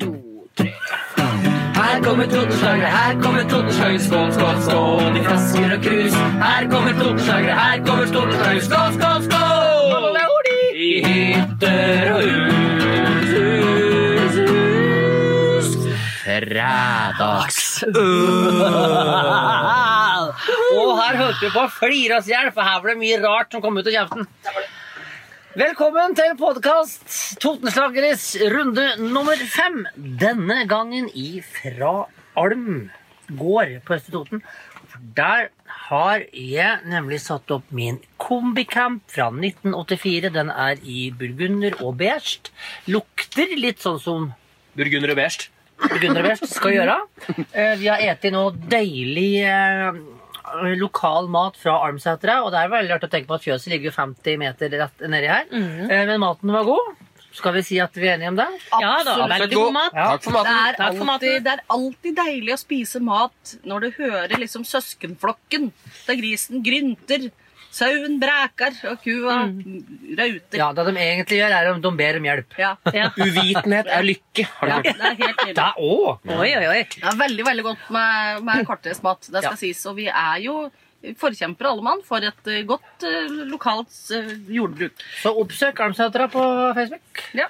to, tre. Her kommer Totenslagere, her kommer Totenslagere. Skål, skål, skål i flasker og krus. Her kommer Totenslagere, her kommer Totenslagere. Skål, skål, skål! I hytter og hus, hus, hus. Fredags. Og her holdt vi på å flire oss i hjel, for her var det mye rart som kom ut av kjeften. Velkommen til podkast Totenslageres runde nummer fem. Denne gangen ifra Alm gård på Østre Toten. Der har jeg nemlig satt opp min kombicamp fra 1984. Den er i burgunder og beige. Lukter litt sånn som Burgunder og beige. burgunder og beige skal gjøre. Eh, Vi har spist nå deilig eh, lokal mat fra Almsæteret. Og det er veldig rart å tenke på at fjøset ligger 50 meter rett nedi her. Eh, Men maten var god. Skal vi si at vi er enige om det? Ja da, Absolutt veldig god. mat. Ja. Takk for Det maten. er, Takk for maten. alltid, det er alltid deilig å spise mat når du hører liksom søskenflokken. der grisen grynter, sauen bræker og kua rauter. Ja, Det de egentlig gjør, er at de ber om hjelp. Ja. Ja. Uvitenhet er lykke. Har du Ja. Det er helt det er å! Oi, oi, oi. Det er veldig veldig godt med, med kortreist mat. Det skal Ja. sies. Og vi er jo forkjempere alle mann for et eh, godt uh, lokalt uh, jordbruk. Så oppsøk Almsætra på Facebook. Ja.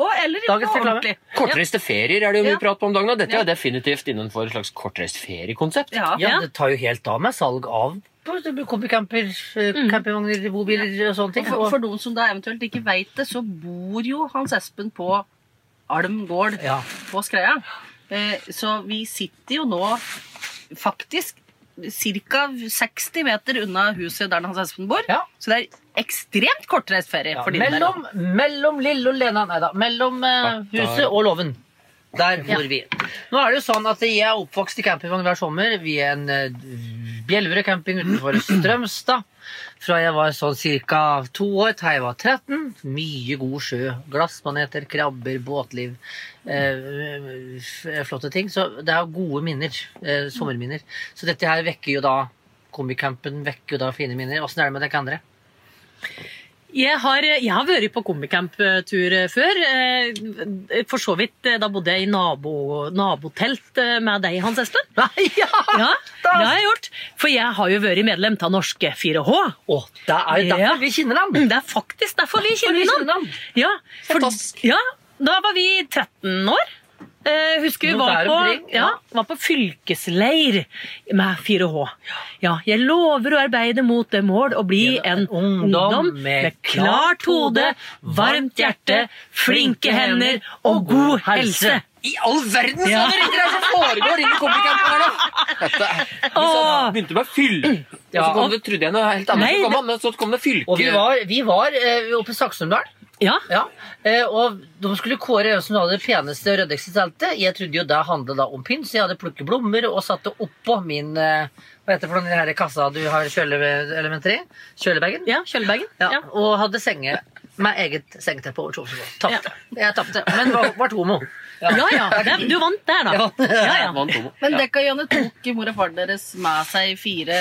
Og eller Dagens reklame. ordentlig. Kortreiste ferier er det jo mye Ja. prat på om dagen. Dette Ja. er definitivt innenfor et slags kortreist feriekonsept. Ja. Ja, Ja. Det tar jo helt av med salg av kombicamper, eh, campingvogner, bobiler og sånne ting. Og for, for noen som da eventuelt ikke veit det, så bor jo Hans Espen på Alm gård Ja. på Skreia. Eh, så vi sitter jo nå faktisk ca. 60 meter unna huset der Hans Espen bor. Ja. Så det er ekstremt kortreist ferie Ja, for dine der. mellom, mellom Lille og Lena Nei da. Mellom eh, huset og låven. Der bor vi. Nå er det jo sånn at Jeg er oppvokst i campingvogn hver sommer. Vi er en uh, Bjelverud camping utenfor Strømstad. Fra jeg var sånn ca. to år til jeg var 13. Mye god sjø. Glassmaneter, krabber, båtliv. Eh, flotte ting. Så det er gode minner. Eh, sommerminner. Så dette her vekker jo da Kombicampen vekker jo da fine minner. Åssen er det med dere andre? Jeg har, jeg har vært på kombicamptur før. eh, For så vidt, eh, da bodde jeg i nabo, nabotelt eh, med deg, Hans Espen. Nei, ja! Ja, det har jeg gjort. For jeg har jo vært medlem av Norske 4H. Å, det er jo derfor Ja. vi kjenner ham! Det er faktisk derfor vi kjenner ham. Ja, for, ja, da var vi 13 år. Eh, husker vi var på, ja. ja, var på fylkesleir med 4H. Ja, jeg lover å arbeide mot det mål å bli en ungdom med klart hode, varmt hjerte, flinke hender og god helse. I all verden, Ja. så er det som foregår inni kombicampen her nå! Begynte med fyll. Og så kom det, trodde jeg noe helt annet. Nei, så kom, han, så kom det fylke. Og vi var, vi var eh, oppe i Saksumdalen. Ja, Ja. Eh, og de skulle kåre hvem som hadde det peneste og ryddigste teltet. Jeg trodde jo det handlet da om pynt, så jeg hadde plukket blomster og satt det oppå min eh, Hva heter det for den her kassa du har kjøleelementer i? Kjølebagen? ja kjølebagen. Ja, Ja. Og hadde senge med eget sengeteppe over kjolene. Tapte. Jeg tapte, men var, var homo. Ja, ja, ja, du vant der, da. Ja. Ja, ja. Vant homo. Men dere Janne tok mor og far deres med seg fire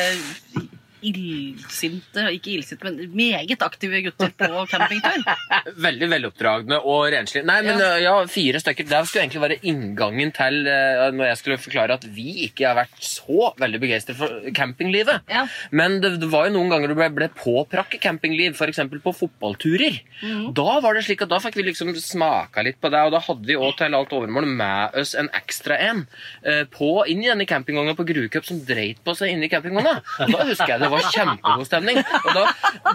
illsinte, ikke illsinte, men meget aktive gutter på campingtur. Veldig veloppdragne og renslige. Nei, men ja. ja, fire stykker. Det skulle egentlig være inngangen til eh, når jeg skulle forklare at vi ikke har vært så veldig begeistret for campinglivet. Ja. Men det, det var jo noen ganger du ble, ble påprakket campingliv, f.eks. på fotballturer. Da var det slik at da fikk vi liksom smaka litt på det, og da hadde vi òg til alt overmål med oss en ekstra en eh, på, inn i denne campingvogna på Grucup som dreit på seg inni campingvogna. Og Da husker jeg det var kjempegod stemning. Og da,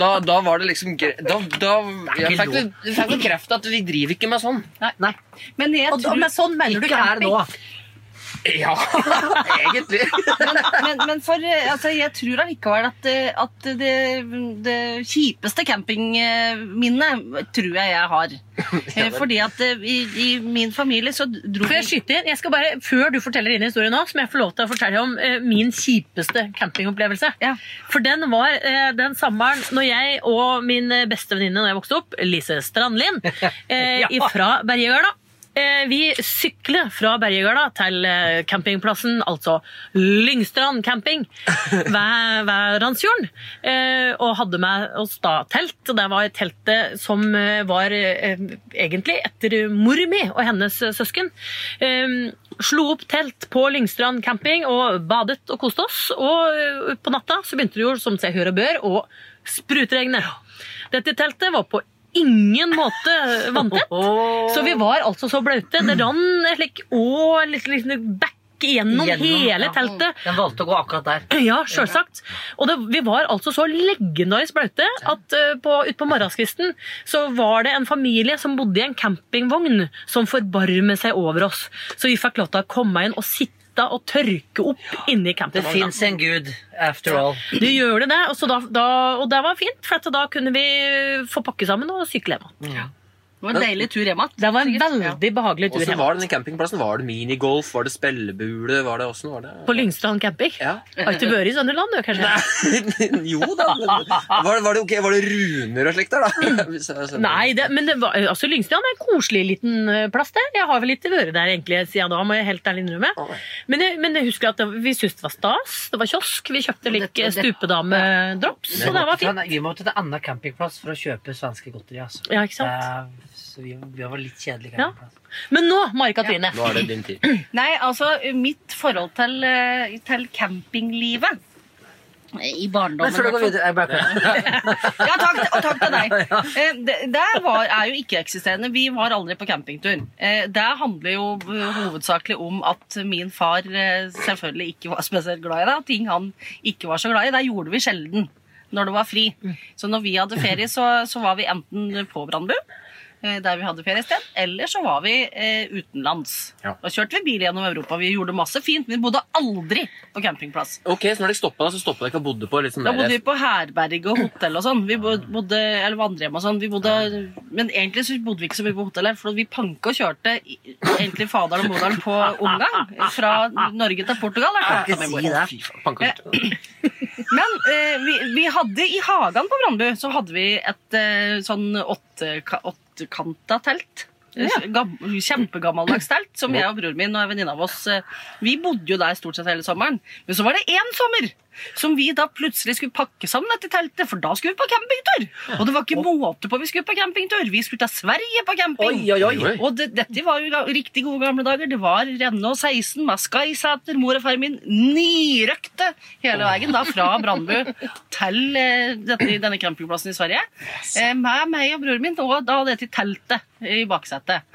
da, da var det liksom Da, da jeg fikk, fikk bekreftet at vi driver ikke med sånn. Nei, Men jeg Og da, tror men sånn mener du ikke her nå. Ja, egentlig. men, men, men for altså, jeg tror allikevel at, at det, det kjipeste campingminnet tror jeg jeg har. Fordi at eh, i, i min familie så dro Før jeg skyter inn? Jeg skal bare, Før du forteller din historie nå, så må jeg få lov til å fortelle om eh, min kjipeste campingopplevelse. Ja. For den var eh, den sommeren når jeg og min beste venninne da jeg vokste opp, Lise Strandlien, Ja. fra eh, vi sykler fra Bergegarda til eh, campingplassen, altså Lyngstrand camping ved, ved Randsfjorden. Eh, og hadde med oss da telt, og det var teltet som eh, var eh, egentlig etter mor mi og hennes eh, søsken. Eh, slo opp telt på Lyngstrand camping og badet og koste oss. Og eh, på natta så begynte det jo, som seg hør og bør, å sprutregne. Dette teltet var på ingen måte vanntett. Så vi var altså så blaute. Det rant slik og litt, litt back gjennom, Gjennom, hele ja. teltet. Den valgte å gå akkurat der. Ja, selvsagt. Og det, vi var altså så legendarisk blaute at uh, på, ut på morgenskvisten så var det en familie som bodde i en campingvogn som forbarmet seg over oss. Så vi fikk lov til å komme inn og sitte og tørke opp inni Det campingvogna. fins en gud, after all. Det gjør det det, og, så da, da, og det var fint, for at da kunne vi få pakke sammen og sykle hjem. Det var en deilig tur hjem igjen. Det var en veldig behagelig tur hjem. var denne campingplassen? Var det minigolf? Var det spillebule? Var det var det? På Lyngstrand camping. Ja. Har ikke vært i Sønderland, du, kanskje? jo da. Var, det- var, det, okay, var det runer og slikt der, da? Nei, det, men det var, altså Lyngstrand er en koselig liten plass der. Jeg har vel ikke vært der egentlig siden da, må jeg helt ærlig innrømme. Men jeg, men jeg husker at det, vi syntes det var stas. Det var kiosk. Vi kjøpte litt det- stupedamedrops, så det var fint. Vi måtte til en annen campingplass for å kjøpe svenske godteri. Altså. Ja, ikke sant? Eh, Så vi, vi var litt kjedelige. Ja. Men nå, Mari Katrine. Nå er det din tid. Nei, altså mitt forhold til, eh, til campinglivet i barndommen før du går videre jeg bare, Ja, takk, og takk til deg. Eh, Det, det var, er jo ikke-eksisterende. Vi var aldri på campingtur. Eh, Det handler jo hovedsakelig om at min far selvfølgelig ikke var spesielt glad i det. Ting han ikke var så glad i, det gjorde vi sjelden når det var fri. Så når vi hadde ferie, så, så var vi enten på Brandbu, der vi hadde feriested, eller så var vi eh, utenlands. Ja. Da kjørte vi bil gjennom Europa. Vi gjorde masse fint, men vi bodde aldri på campingplass. Ok, Så når dere stoppa, så stoppa dere ikke og bodde på sånn Da bodde vi på herberg og hotell og sånn. Vi bodde, eller vandrehjem og sånn. Vi bodde, men egentlig så bodde vi ikke så mye på hotell her, for vi panka og kjørte egentlig faderen og moderen på omgang. Fra Norge til Portugal. Der, kan ikke si det. Panka- Men eh, vi, vi hadde i hagen på Brandbu så hadde vi et eh, sånn åtte- åttekanta telt. Ja. kjempegammeldags telt som jeg og broren min og en venninne av oss eh, Vi bodde jo der stort sett hele sommeren. Men så var det én sommer som vi da plutselig skulle pakke sammen etter teltet, for da skulle vi på campingtur. Og det var ikke måte på vi skulle på campingtur. Vi skulle til Sverige på camping. Oi, oi, oi. Og det, dette var jo riktig gode gamle dager. Det var Renne og 16 i seter, Mor og far min nirøkte hele veien da fra Brandbu til eh, dette, denne campingplassen i Sverige. Eh, med meg og broren min og da dette teltet i baksetet.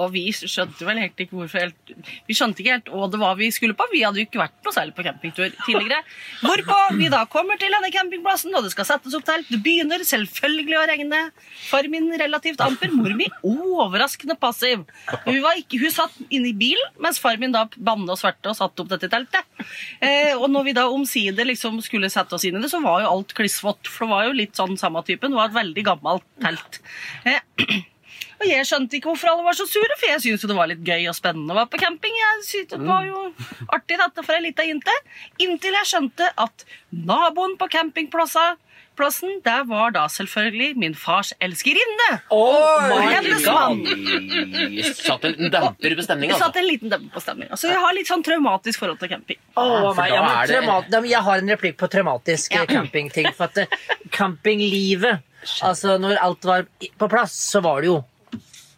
Og vi skjønte vel helt ikke hvorfor helt, Vi skjønte ikke helt hva det var vi skulle på. Vi hadde jo ikke vært noe særlig på campingtur tidligere. Hvorpå vi da kommer til denne campingplassen, og det skal settes opp telt. Det begynner selvfølgelig å regne. Far min relativt amper, mor mi overraskende passiv. Hun, ikke, hun satt inne i bilen, mens far min da banne og sverte og satte opp dette teltet. Eh, og når vi da omsider liksom skulle sette oss inn i det, så var jo alt klissvått. For det var jo litt sånn samme typen. Det var et veldig gammelt telt. Eh, og jeg skjønte ikke hvorfor alle var så sure, for jeg syntes jo det var litt gøy og spennende å være på camping. Jeg syntes det var jo artig dette for ei lita jente. Inntil jeg skjønte at naboen på campingplassen plassen, der var da selvfølgelig min fars elskerinne. Mann. Oi, Satt en demper på Det stemninga, satt altså. en liten demper på stemninga. Så jeg har litt sånn traumatisk forhold til camping. Oh, meg, ja, da men er det- trauma- Jeg har en replikk på traumatisk Ja. eh, campingting. For at eh, campinglivet Altså, når alt var på plass, så var det jo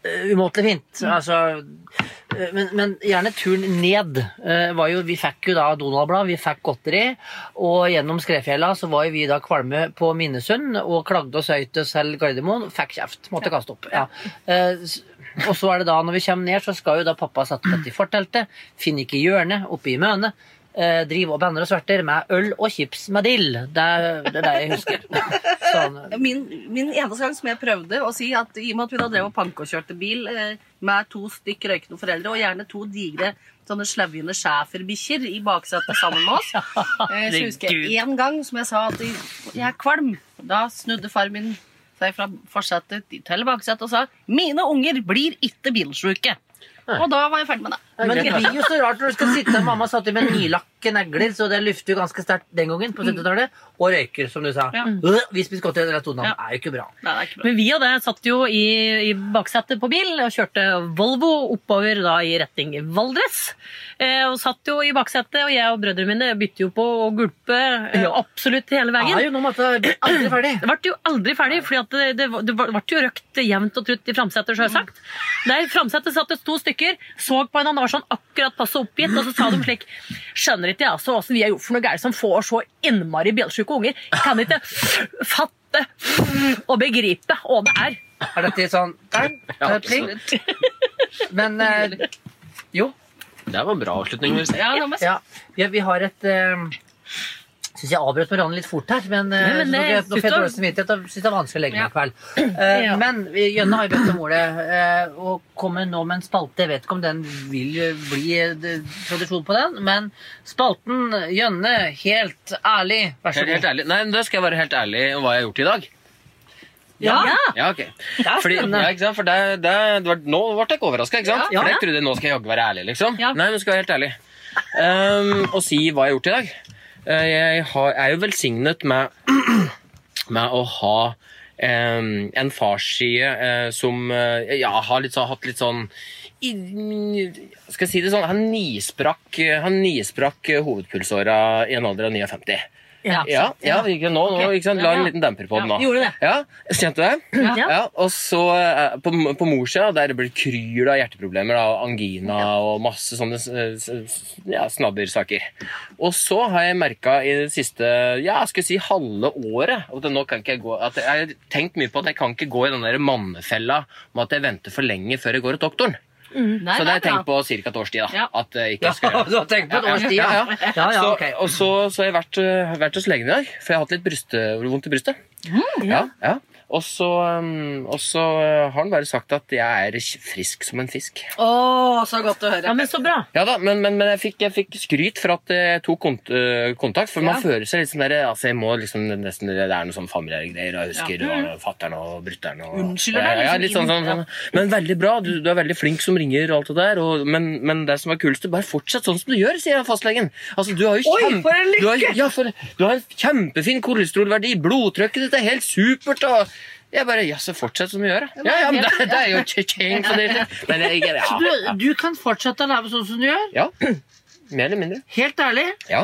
umåtelig fint. Altså, eh, men, men gjerne turen ned eh, var jo Vi fikk jo da Donald-blad, vi fikk godteri, og gjennom Skredfjella så var vi da kvalme på Minnesund og klagde og høyt oss til Gardermoen. Fikk kjeft. Måtte kaste opp. Ja. Eh, og så er det da, når vi kommer ned, så skal jo da pappa sette opp dette forteltet. Finner ikke hjørnet oppe i mønet. Eh, driver og banner og sverter med øl og chips med dill. Det, det er det jeg husker. Sånn, Min, min eneste gang som jeg prøvde å si at i og med at vi da drev og panke kjørte bil eh, med to stykk røykende foreldre og gjerne to digre sånne slevjende schæferbikkjer i baksetet sammen med oss, eh, så husker jeg én gang som jeg sa at jeg er kvalm. Da snudde far min seg fra forsetet til baksetet og sa 'Mine unger blir ikke bilsjuke'. Og da var jeg ferdig med det. Men det blir jo så rart når du skal sitte Mamma satt i med nylakk ikke negler, så det lufter jo ganske sterkt den gangen, på 70-tallet. Og røyker, som du sa. Ja. Øh, Vi spiser godteri den Tonan. Ja. er jo ikke bra. Nei, ikke bra. Men vi og det satt jo i, i baksetet på bil og kjørte Volvo oppover da i retning Valdres. Eh, og satt jo i baksetet, og jeg og brødrene mine bytter jo på å gulpe eh, absolutt hele veien. Er jo nå måtte er aldri ferdig. Det ble jo aldri ferdig, for at det, det, var- det ble jo røkt jevnt og trutt i framsetet, sjølsagt. Der framsetet satt det to stykker, så på hverandre, var sånn akkurat passe oppgitt, og så sa de slik Skjønner ikke jeg altså åssen vi har gjort for noe gærent som får så innmari bjellsjuke unger. Kan ikke fatte og begripe hva det er. Er dette sånn der? Ja? Men eh, jo. Det var en bra avslutning. Ja, jeg. Ja, vi, vi har et uh, Syns jeg avbrøt med Ronny litt fort her, men, ja, men så det- nå får jeg- dårlig samvittighet og syns det er vanskelig å legge meg i kveld. Uh, Ja. Men Jønne har jo bedt om ordet, uh, og kommer nå med en spalte. Jeg vet ikke om den vil eh, bli eh, tradisjon på den, men spalten Jønne, helt ærlig, vær så god. ærlig. Nei, men Da skal jeg være helt ærlig om hva jeg har gjort i dag. Ja, Ja, ok. Fordi, ja, ikke sant? For det, det, det var, nå ble jeg ikke overraska. Ja. For jeg trodde nå skal jeg jaggu være ærlig. liksom. Ja. Nei, nå skal jeg være helt ærlig. Um, og si hva jeg har gjort i dag. Eh, jeg er jo velsignet med, med å ha en farsside eh, som eh, ja, har litt, hatt litt sånn Skal jeg si det sånn Han nisprakk, nisprakk hovedpulsåra i en alder av 59. Ja. Ja, ja nå, nå sant? La en liten demper på den da. Gjorde det. Ja, Kjente du det? Ja. Ja, og så eh, på, på morssida, der blir det kryr av hjerteproblemer, da, angina og masse sånne ja, snaddersaker. Og så har jeg merka i det siste ja, skal jeg si halve året at, nå kan ikke jeg, gå, at jeg har tenkt mye på at jeg kan ikke gå i den der mannefella med at jeg venter for lenge før jeg går til doktoren. Nei, så det har jeg tenkt på ca. et års tid. da, Ja. at jeg ikke skal Ja, du har tenkt på et års tid, ja, ja. ja. Ja, ja, så. Og så, så har jeg vært, øh, vært hos legen i dag, for jeg har hatt litt bryst, vondt i brystet. ja. Ja, Og så, um, og så øh, har han bare sagt at jeg er frisk som en fisk. Å, så godt å høre. Ja, men så bra. Ja da, Men, men, men jeg, fikk, jeg fikk skryt for at jeg tok kont øh, kontakt. For man føler seg litt sånn der, altså jeg må liksom nesten, Det er noe sånn familiære greier. Jeg husker ja. Mm. fatter'n og brutter'n. og- Unnskylder ja, deg ja, liksom litt sånn, sånn, sånn. Men veldig bra. Du, du er veldig flink som ringer og alt det der. Og, men, men det som er kulest, bare fortsett sånn som du gjør, sier fastlegen. Altså, du har jo kjempe, Oi, for en lykke! Du har, ja, for, du har en kjempefin kolesterolverdi. Blodtrykket ditt er helt supert. og jeg bare, ja, så fortsett som du gjør. da. Ja, ja, men det, det er jo cha-ching for det. Men jeg, ja, Du, du kan fortsette å leve sånn som du gjør. ja. Mer eller mindre. Helt ærlig. Ja.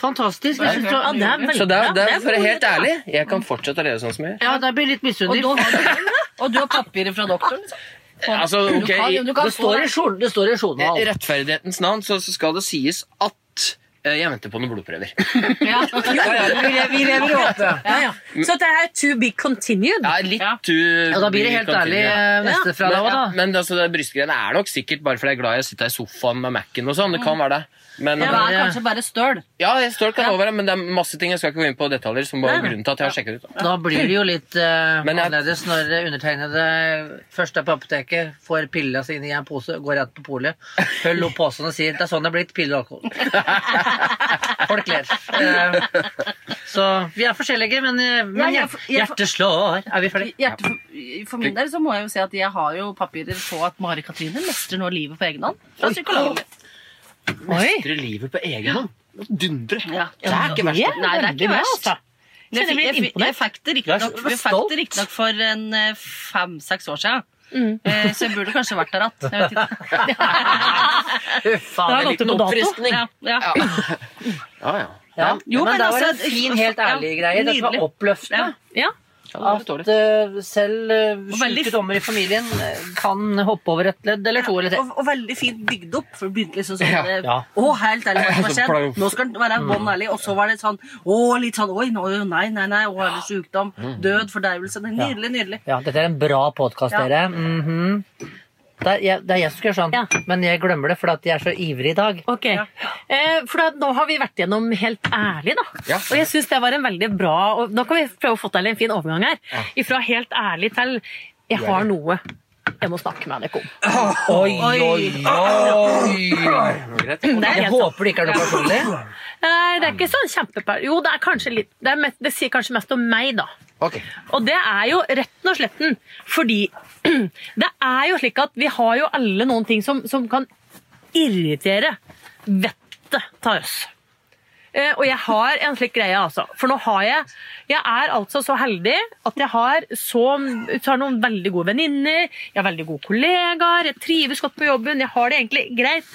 Fantastisk. Nei, synes du, Ja, det er Så det er, det er, er for å være helt ærlig, jeg kan fortsette å leve sånn som jeg gjør. ja, da blir jeg litt misunnelig. du og du har papirer fra doktoren? liksom? Altså, du kan- du kan Det står i det. står i I rettferdighetens navn så, så skal det sies at eh, jeg venter på noen blodprøver. Ja. Ja, ja, vi lever- vi lever i åpne. Ja, ja. Så det er to be continued. Ja, litt to Ja, da blir det helt ærlig eh, neste fra deg òg, da. men altså, brystgreiene er nok sikkert bare fordi jeg er glad i å sitte i sofaen med Mac-en og sånn. Det kan være det. Men Det er kanskje bare støl. Ja, støl kan også være, men det er masse ting jeg skal ikke gå inn på detaljer som bare Nei, nei. grunnen til at jeg har sjekket ut. da. Da blir det jo litt uh, jeg- annerledes når undertegnede først er på apoteket, får pilla sine inn i en pose, går rett på polet, følger opp posen og sier det er sånn det er blitt piller og alkohol. Folk ler. Uh, så vi er forskjellige, men, eh, men Ja, hjertet slår. Er vi ferdige? For, for min del så må jeg jo si at jeg har jo papirer på at Mari Katrine mestrer nå livet på egen hånd. Fra psykologen min. Mestre livet på egen hånd. Dundre. Ja. Det er ikke verst. Det er Nei, det er veldig ikke verst. altså. Jeg, fikk- jeg, jeg det er riktignok for en eh, fem-seks år siden. Mm. Så jeg burde kanskje vært der igjen. Huff a meg, liten oppfriskning. Ja, ja. Ja, ja. Ja. Jo, men, men det var altså, en fin, helt ja, ærlig greie. Dette var oppløftende. Ja. At uh, selv uh, veldig- syke dommer i familien eh, kan hoppe over et ledd eller to eller tre. Og, og veldig fint bygd opp. For det begynte liksom sånn Ja. eh, Ja. Å, helt ærlig, hva skjer? Nå skal den være bånn ærlig. Og så var det sånn Å, litt sånn Oi, nå, nei, nei, nei. Å, er det sykdom? Død, fordervelse. Er Nydelig, nydelig. Ja, dette er en bra podkast, dere. Mhm. Det, er, jeg, det er jeg som skal gjøre sånn, Ja. men jeg glemmer det fordi at jeg er så ivrig i dag. Ok, eh, for da, Nå har vi vært gjennom helt ærlig, da. Ja. Og jeg syns det var en veldig bra og Nå kan vi prøve å få til en fin overgang her. Ifra helt ærlig til jeg har noe jeg må snakke med dere om. Oi, oi, oi! Greit. Det er Jeg helt sant. håper det ikke er noe personlig. Nei, det er ikke sånn kjempeper... Jo, det er kanskje litt det, er mest, det sier kanskje mest om meg, da. Ok. Og det er jo retten og sletten fordi det er jo slik at vi har jo alle noen ting som, som kan irritere vettet tar oss. Eh, og jeg har en slik greie, altså. For nå har jeg Jeg er altså så heldig at jeg har så så har noen veldig gode venninner, jeg har veldig gode kollegaer, jeg trives godt på jobben, jeg har det egentlig greit.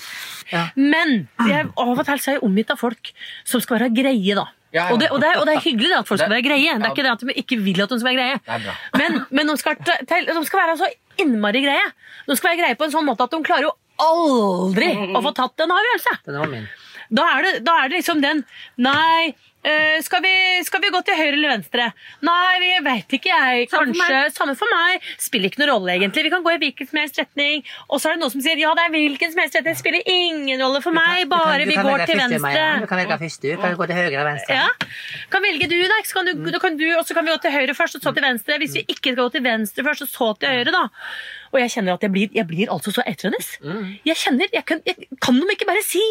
Ja. Men jeg, av og til så er jeg omgitt av folk som skal være greie, da. Ja, ja. Og, det, og, det, og det er hyggelig at folk skal være greie. Det er ikke det at de ikke vil at de skal være greie. Det er bra. Men, men de, skal, til- de skal være så innmari greie. De skal være greie på en sånn måte at de klarer jo aldri å få tatt en avgjørelse. Den var min. Da er det, da er det liksom den Nei, eh, skal, vi, skal vi gå til høyre eller venstre? Nei, vi vet ikke jeg. Samme for Kanskje Samme for meg. Spiller ikke noen rolle, egentlig. Vi kan gå i hvilken som helst retning. Og så er det noen som sier ja, det er hvilken som helst retning. Spiller ingen rolle for meg, bare vi går til venstre. Du kan velge først, du. Kan gå til høyre eller venstre. Ja. Kan velge du, da. Så kan du, kan du, og så kan vi gå til høyre først, og så til venstre. Hvis vi ikke skal gå til venstre først, og så til høyre, da. Og jeg kjenner at jeg blir, jeg blir altså så eitrendes. Jeg kjenner, jeg kan, jeg, kan de ikke bare si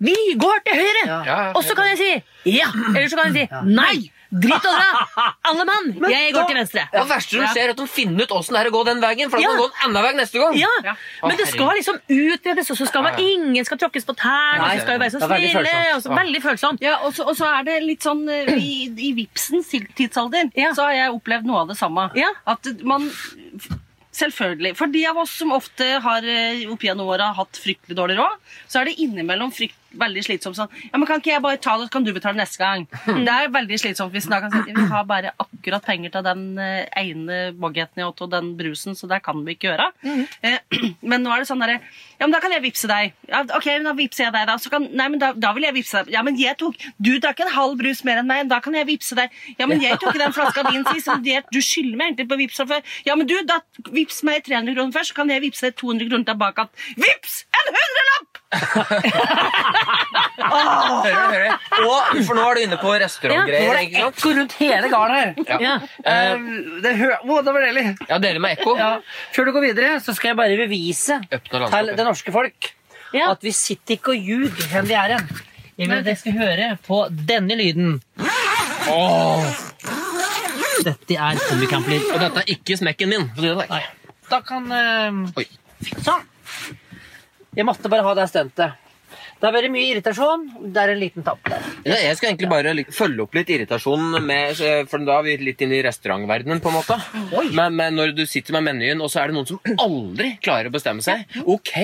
'vi går til høyre'? Ja. Ja, Og så kan jeg si 'ja', eller så kan jeg si 'nei'. Drit og dra! Alle mann! Jeg går til venstre. Det verste som skjer, er at de finner ut åssen det er å gå den veien. For da Ja. kan de gå en annen vei neste gang. Ja, Ja. Men det skal liksom utredes, og så skal man, Ja, ja. ingen skal tråkkes på tærne. Og så skal jo være så snille. Og så, veldig følsomt. Ja, og så, og så er det litt sånn eh, I, i Vipsens tidsalder Ja. så har jeg opplevd noe av det samme. Ja. At man Selvfølgelig. For de av oss som ofte har eh, opp gjennom åra hatt fryktelig dårlig råd, så er det innimellom frykt, veldig slitsomt sånn Ja, men kan ikke jeg bare ta det, så kan du betale neste gang? Det er veldig slitsomt hvis da kan si vi har bare akkurat penger til den eh, ene bagetten jeg åt og den brusen, så det kan vi ikke gjøre. Eh, Men nå er det sånn derre Ja, men da kan jeg vippse deg. Ja, ok, da vippser jeg deg, da. Så kan, nei, men da, da vil jeg vippse deg. Ja, men jeg tok Du drakk en halv brus mer enn meg, da kan jeg vippse deg. Ja, men jeg tok ikke den flaska din sist, du skylder meg egentlig på vips fra før. Ja, men du, da vips meg 300 kroner først, så kan jeg vippse deg 200 kroner tilbake. Vips! En hundrelapp! Hører du, hører du? Og, for nå er du inne på Nå restaurantgreier. var det ikke sant? ekko rundt hele garden her. Ja. Uh, det, hø Å, det var deilig. Ja, deilig med ekko. Ja. Før du går videre, så skal jeg bare bevise til det norske folk Ja. at vi sitter ikke og ljuger hvem vi er hen. Jeg vil at dere skal høre på denne lyden. Dette er Comicamp-lyd. Og dette er ikke smekken min. det sånn. Da kan uh, Oi. Sånn. Jeg måtte bare ha det stuntet. Det har vært mye irritasjon. Det er en liten tapp der. Ja, jeg skal egentlig bare følge opp litt irritasjonen, med, for da er vi litt inne i restaurantverdenen. på en måte. Men, men når du sitter med menyen, og så er det noen som aldri klarer å bestemme seg Ok,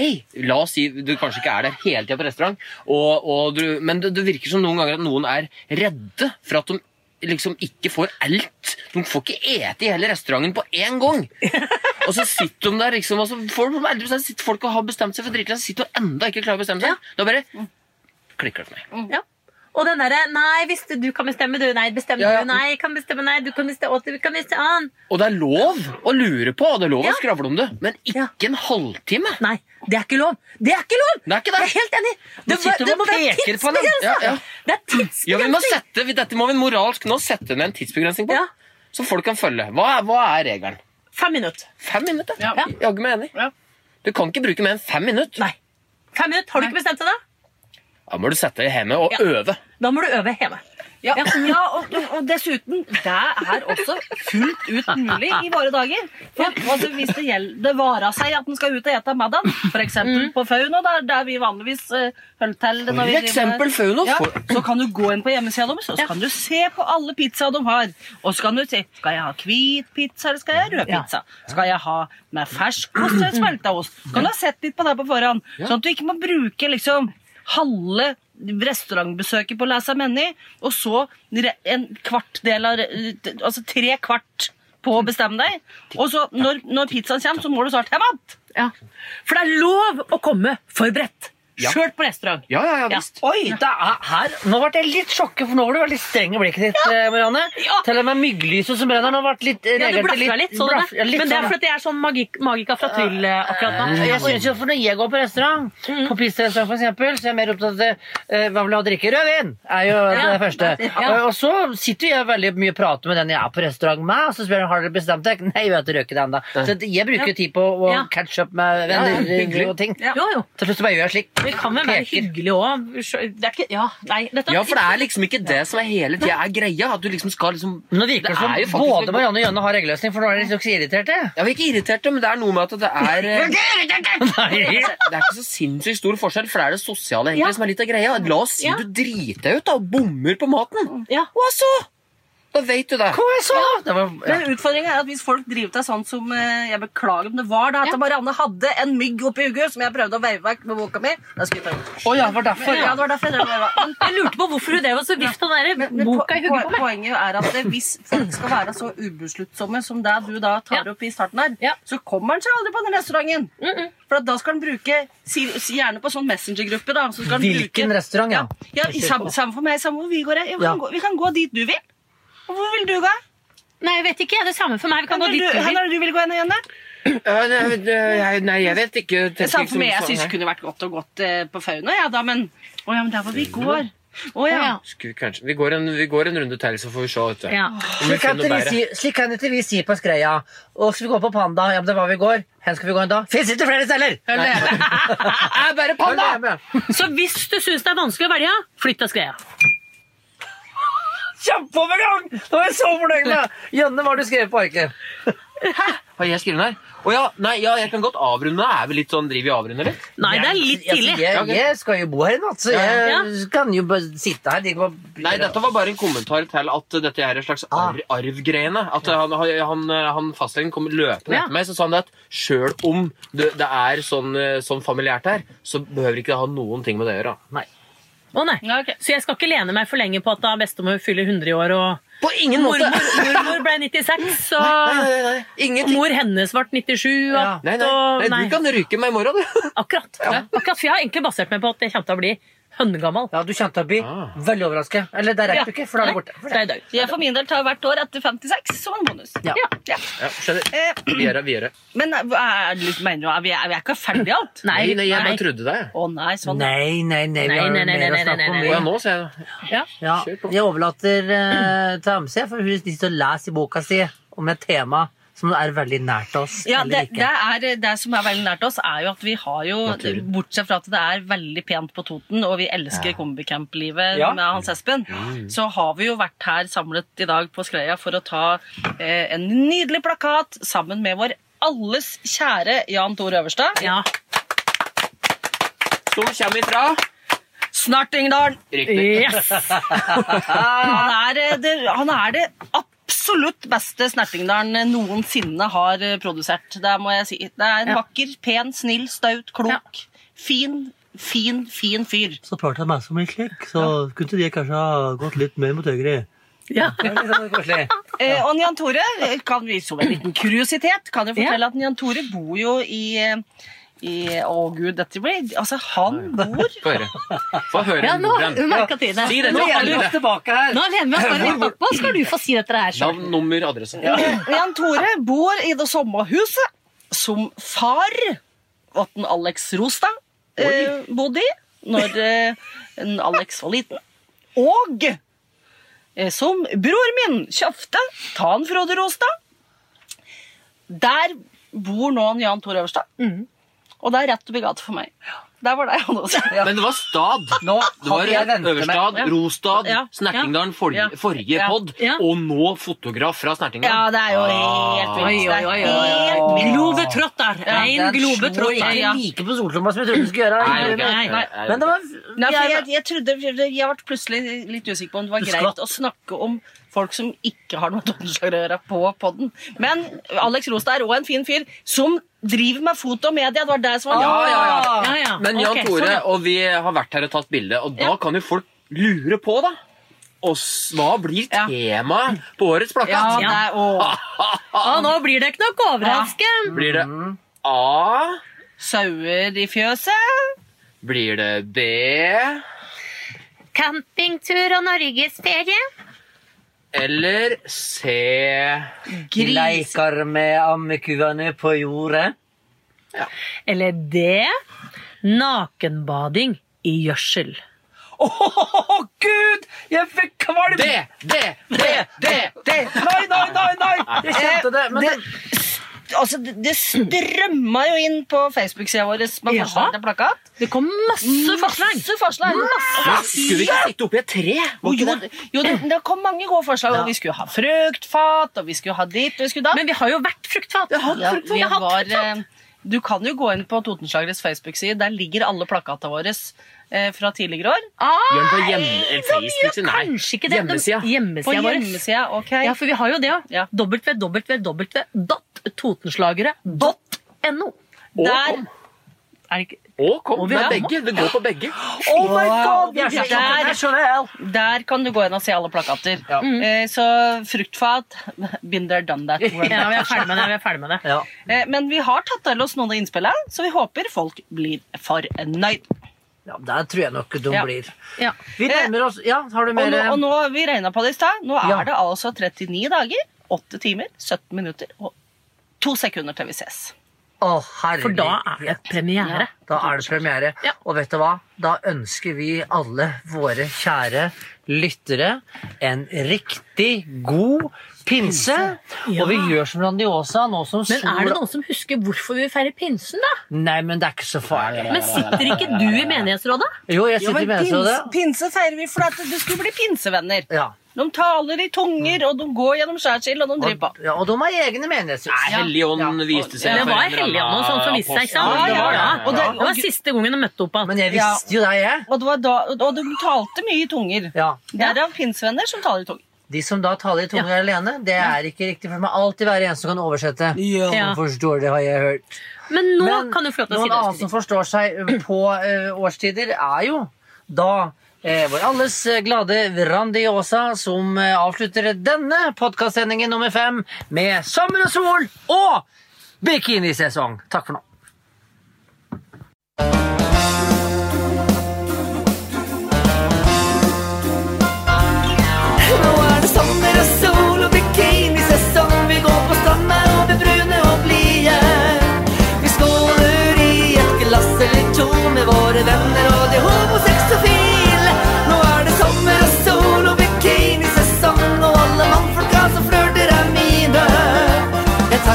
la oss si du kanskje ikke er der hele tida på restaurant, og, og du, men det, det virker som noen ganger at noen er redde for at de liksom ikke får alt. De får ikke ete i hele restauranten på én gang. Og så sitter de der, liksom, og så får de bestemt sitter folk og har bestemt seg for dritlenge, så sitter de enda ikke klarer å bestemme seg. Da bare klikker det for meg. Ja. Og den derre Nei, hvis du kan bestemme, du. Nei, bestemme Ja, ja. du. Nei, kan bestemme. Nei, du kan bestemme. Du kan bestemme. annen. Og det er lov å lure på, og det er lov Ja. å skravle om det, men ikke en halvtime. Nei, det er ikke lov! Det er ikke lov! Det er ikke det. Jeg er helt enig. Det, de det må være ja. Det er Ja, vi må tidsbegrensning. Dette må vi moralsk nå sette ned en tidsbegrensning på, så folk kan følge. Hva, hva er regelen? Fem minutter. Fem minutter? Ja. Jaggu meg enig. Ja. Du kan ikke bruke mer enn fem minutter. Nei. Fem minutter. Har du ikke bestemt deg, da? Da må du sette deg hjemme og Ja. øve. Da må du øve hjemme. Ja, ja og, og dessuten, det er også fullt ut mulig i våre dager. For, altså, hvis det, gjelder, det varer seg at en skal ut og ete middag, f.eks. Mm. på Fauno, der, der vi vanligvis uh, holder til når vi eksempel Fauno. Ja, så kan du gå inn på hjemmesida deres og så kan du se på alle pizzaer de har. Og så kan du si skal jeg ha hvit pizza eller skal jeg ha rød pizza. Skal jeg ha med ferskost eller smelta ost? Kan du ha sett litt på det på forhånd, sånn at du ikke må bruke liksom halve restaurantbesøket på å Menny, og så en kvart del av Altså tre kvart på å bestemme deg. Og så når, når pizzaen kommer, så må du snart hjem igjen. Ja. For det er lov å komme forberedt. Ja. Sjøl på restaurant. Ja, ja, ja, Ja. Oi, da, er her. Nå ble jeg litt sjokket, for nå var du veldig streng i blikket ditt, Ja. Marianne. Ja. Til og med mygglyset som brenner, nå ble litt Ja, du litt, sånn ja, litt Men det er sånn, fordi jeg er sånn magik, magika fra Tryll eh, akkurat nå. Jeg synes jo, for Når jeg går på restaurant, Mm. på pizzarestaurant eksempel, så er jeg mer opptatt av uh, hva vil du ha å drikke. Rødvin er jo Ja. det første. Ja. Og, og så sitter jeg veldig mye og prater med den jeg er på restaurant med, og så spør jeg har dere bestemt dere. Nei, vi har ikke røket det ennå. Så jeg bruker Ja. tid på å Ja. catch up med venner Ja, og ting. Ja. Jo, jo. Til slutt så bare gjør jeg slik. Vi kan vel være Peker. hyggelige òg. Det er ikke Ja, nei. Dette Ja, for det er liksom ikke det som er hele tida er greia. At du liksom skal liksom Nå virker det som faktisk både Marianne og Jønne har eggløsning, for nå er de så irriterte. Ja, vi er ikke irriterte, men det er noe med at det er eh, Det er ikke så sinnssykt stor forskjell, for det er det sosiale egentlig Ja. som er litt av greia. La oss si Ja. du driter deg ut da, og bommer på maten. Ja. Hva så? Da vet du det. Hva jeg sa? Det var, ja. Men utfordringen er at hvis folk driver deg sånn som eh, Jeg beklager om det var da, at Ja. Marianne hadde en mygg oppi hugget som jeg prøvde å veive vekk med boka mi. Da skulle jeg ta oh, ja, det var derfor. Ja, det var derfor jeg. Men Jeg lurte på hvorfor hun drev og så vifta den der boka i hugget på meg. Poenget er at det, hvis folk skal være så ubesluttsomme som det du da tar Ja. opp i starten her, Ja. så kommer han seg aldri på den restauranten. For at da skal han bruke, si, si gjerne på sånn messengergruppe, da. Så Hvilken bruke, restaurant, ja? ja, Samme sam for meg, samme hvor vi går. Jeg, vi, Ja. kan gå, vi kan gå dit du vil. Og Hvor vil du gå? Nei, jeg vet ikke. Det er det samme for meg. Vi kan gå dit du, du vil. du vil gå hen igjen? da? Ja, nei, nei, nei, jeg vet ikke. Det samme for meg. Jeg syns det kunne vært godt og godt eh, på Fauna, ja, da, men Å ja, men der hvor vi går. Oh, ja. Vi kanskje, vi, går en, vi går en runde til, så får vi se. Vet du. Ja. Vi Slik kan, ikke vi si, slik kan ikke vi si på Skreia. Og skal vi gå på Panda? Ja, men det var vi i går. Hvor skal vi gå en dag? Fins ikke flere steder! Er bare! Panda! Så hvis du syns det er vanskelig å velge, flytt til Skreia. Kjempeovergang! Det var jeg så fornøyd med! Janne, hva har du skrevet på arket? Har jeg skrevet den her? Å ja, nei, ja, jeg kan godt avrunde. Er vi litt sånn, driver vi avrunde avrunder litt? Nei, det er litt Altså, tidlig. Jeg, jeg skal jo bo her i natt, så jeg Ja. kan jo bare sitte her. Det Nei, dette var bare en kommentar til at dette er en slags Ah. arv, arvgreiene. At han, han, han fastlegen kom løpende Ja. etter meg, så sa han at sjøl om det, det er sånn, eh, sånn familiært her, så behøver ikke det ha noen ting med det å gjøre. Nei. Å nei. Ja, okay. Så jeg skal ikke lene meg for lenge på at da bestemor fyller 100 i år, og På ingen måte! mormor, mormor ble 96, Nei, og nei, nei, ingenting. mor hennes ble 97, og, Ja. Nei, nei, nei, du kan ryke meg i morgen, du. Akkurat. Akkurat. For jeg har egentlig basert meg på at det kommer til å bli hønnegammal. Ja, du kommer til å bli Ah. veldig overrasket. Eller det rekker du ikke, for da er det borte. For, det. jeg for min del tar hvert år etter 56 som en bonus. Ja. Ja. Ja, skjønner. Eh, Vi gjør det, vi gjør det. men eh, er, det mener du, er vi, er vi er ikke ferdig alt? Nei, Nei, nei, jeg bare trodde det. Å nei, sånn. Nei, nei, nei. Vi har nei, nei, mer å snakke nei, om. ja, nå ser jeg det. Ja. Ja, Kjør på. jeg overlater uh, til MC, for hun sitter og leser i boka si om et tema som er veldig nært oss. Ja, det, det, er, det som er veldig nært oss, er jo at vi har jo Naturen. Bortsett fra at det er veldig pent på Toten, og vi elsker Ja. kombicamp-livet Ja. med Hans Espen, Mm. så har vi jo vært her samlet i dag på Skreia for å ta eh, en nydelig plakat sammen med vår alles kjære Jan Tor Øverstad. Ja. Som kommer ifra! Riktig. Yes! Han er eh, det, han er det absolutt beste Snertingdalen noensinne har eh, produsert. Det må jeg si. Det er en Ja. vakker, pen, snill, staut, klok, fin, fin, fin fyr. Så prater jeg meg som en slik, så kunne de kanskje ha gått litt mer mot høyre. Ja. Koselig. Eh, og Jan Tore, eh, kan vi som en liten kuriositet, kan jo fortelle at Jan Tore bor jo i i, å gud, dette blir Altså, han bor Få høre. Få høre ja, nå merka det. Si det Nå er vi tilbake her. Nå lener vi oss bare litt bakpå, skal du få si dette her sjøl. Navn, nummer, adresse. Jan Tore bor i det samme huset som far åtten Alex Rostad eh, bodde i når eh, Alex var liten. Og eh, som bror min kjøpte Tan Frode Rostad. Der bor nå Jan Tore Øverstad. Og det er rett oppi gata for meg. Der var det han også. Men det var stad. Nå Det var hadde jeg Øverstad, meg. Rostad, Ja. Snertingdalen forrige, Ja. forrige Ja. pod, Ja. og nå fotograf fra Ja, det er jo helt Ah. vilt. Ah. Helt vilt. Globetrotter. Ja, En Den slo globetrotter. ikke Ja. like på soltromma som jeg trodde du skulle gjøre. Nei, okay. nei, Nei, Men det var Nei, jeg- jeg, jeg trodde Jeg ble plutselig litt usikker på om det var greit å snakke om folk som ikke har noe med å gjøre på podden. Men Alex Rostad er òg en fin fyr som driver med foto og media. Det var det som var Ja, ja, ja. Ja, ja. Men Jan okay, Tore, sånn, og vi har vært her og tatt bilde, og da Ja. kan jo folk lure på, da. Og hva blir Ja. temaet på årets Ja, plakat? det er, å, ah, nå blir det ikke noe overraskelse. Blir det A? sauer i fjøset. Blir det B? Campingtur og norgesferie. Eller C? Gris. leker med ammekuene på jordet. Eller D. Nakenbading i gjødsel. Å, gud! Jeg fikk kvalm! Det, det, det, det, det! Nei, nei, nei! nei! Jeg kjente det. Men det, altså, det, strømma jo inn på Facebook-sida vår med Ja. forslag til plakat. Det kom masse forslag. Masse forslag. Skulle vi ikke sitte oppi et tre? Var Jo, det? jo det, det kom mange gode forslag. Og vi skulle ha fruktfat, og vi skulle ha dit og vi skulle da. Men vi har jo vært fruktfat. Vi har hatt fruktfat. Ja, vi eh, du kan jo gå inn på Totenslageres Facebook-side. Der ligger alle plakatene våre fra tidligere år. Gjør den på hjem, eh, Facebook sin? Nei, Kanskje ikke det. Hjemmesida. Hjemmesida vår. hjemmesida. ok. Ja, for vi har jo det, Ja. www.totenslagere.no. Der. Er det ikke Og kom. Og er begge. Det går på begge. Oh my god! Vi er så Der, international. der kan du gå inn og se alle plakater. Ja. Eh, så fruktfat Been there, done that. Ja, vi er ferdig med det. Vi er ferdig med det. Ja. Eh, Men vi har tatt til oss noen av innspillene, så vi håper folk blir fornøyd. Ja, der tror jeg nok de Ja. blir. Ja. Vi nærmer oss Ja, har du Og nå, og nå vi regna på det i stad. Nå er det altså 39 dager, 8 timer, 17 minutter og 2 sekunder til vi ses. Å, herregud. For da er det premiere. Da er det premiere. Og vet du hva? Da ønsker vi alle våre kjære lyttere en riktig god pinse. Ja. Og vi gjør som Grandiosa nå som Men er det noen som husker hvorfor vi feirer pinsen, da? Nei, men det er ikke så farlig. Men sitter ikke du i menighetsrådet? Jo, jeg Jo, sitter i Menighetsrådet. pinse, pinse feirer vi for at det skulle bli pinsevenner. Ja. De taler i tunger, og de går gjennom skjærsild, og de driver på. Ja, og de har egne menighetshus. Nei, Helligånden Ja. viste seg Det var Helligånden og som viste seg, ikke sant? Ja, ja, ja. Og det- det var siste gangen de møtte opp igjen. Men jeg visste jo det, jeg. Og, det var da, og de talte mye i tunger. Ja. Derav pinsevenner som taler i tunger. De som da taler i tunger alene, det er ikke riktig. For det må alltid være en som kan oversette. Ja. Forstår det, har jeg hørt. Men nå Men kan du få lov til å si det. noen annen som forstår seg på uh, årstider, er jo da eh, vår alles glade glade Randiosa som uh, avslutter denne podkastsendingen nummer fem med sommer og sol og bikinisesong. Takk for nå. Nå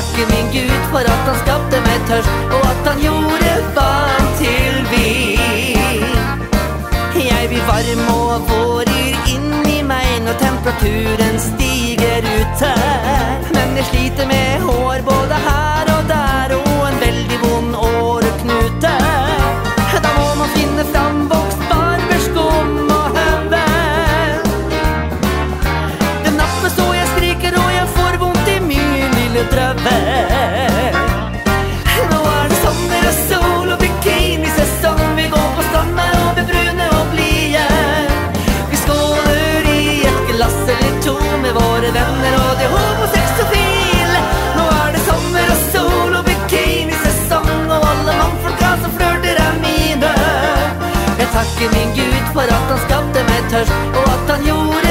Jeg takker min Gud for at han skapte meg tørst, og at han gjorde vann til vin. Jeg blir varm og vårer inni meg når temperaturen stiger ute. Men jeg sliter med hår både her Jeg min Gud for at han skapte meg tørst, og at han gjorde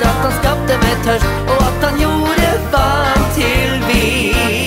for at han skapte meg tørst, og at han gjorde vann til vin.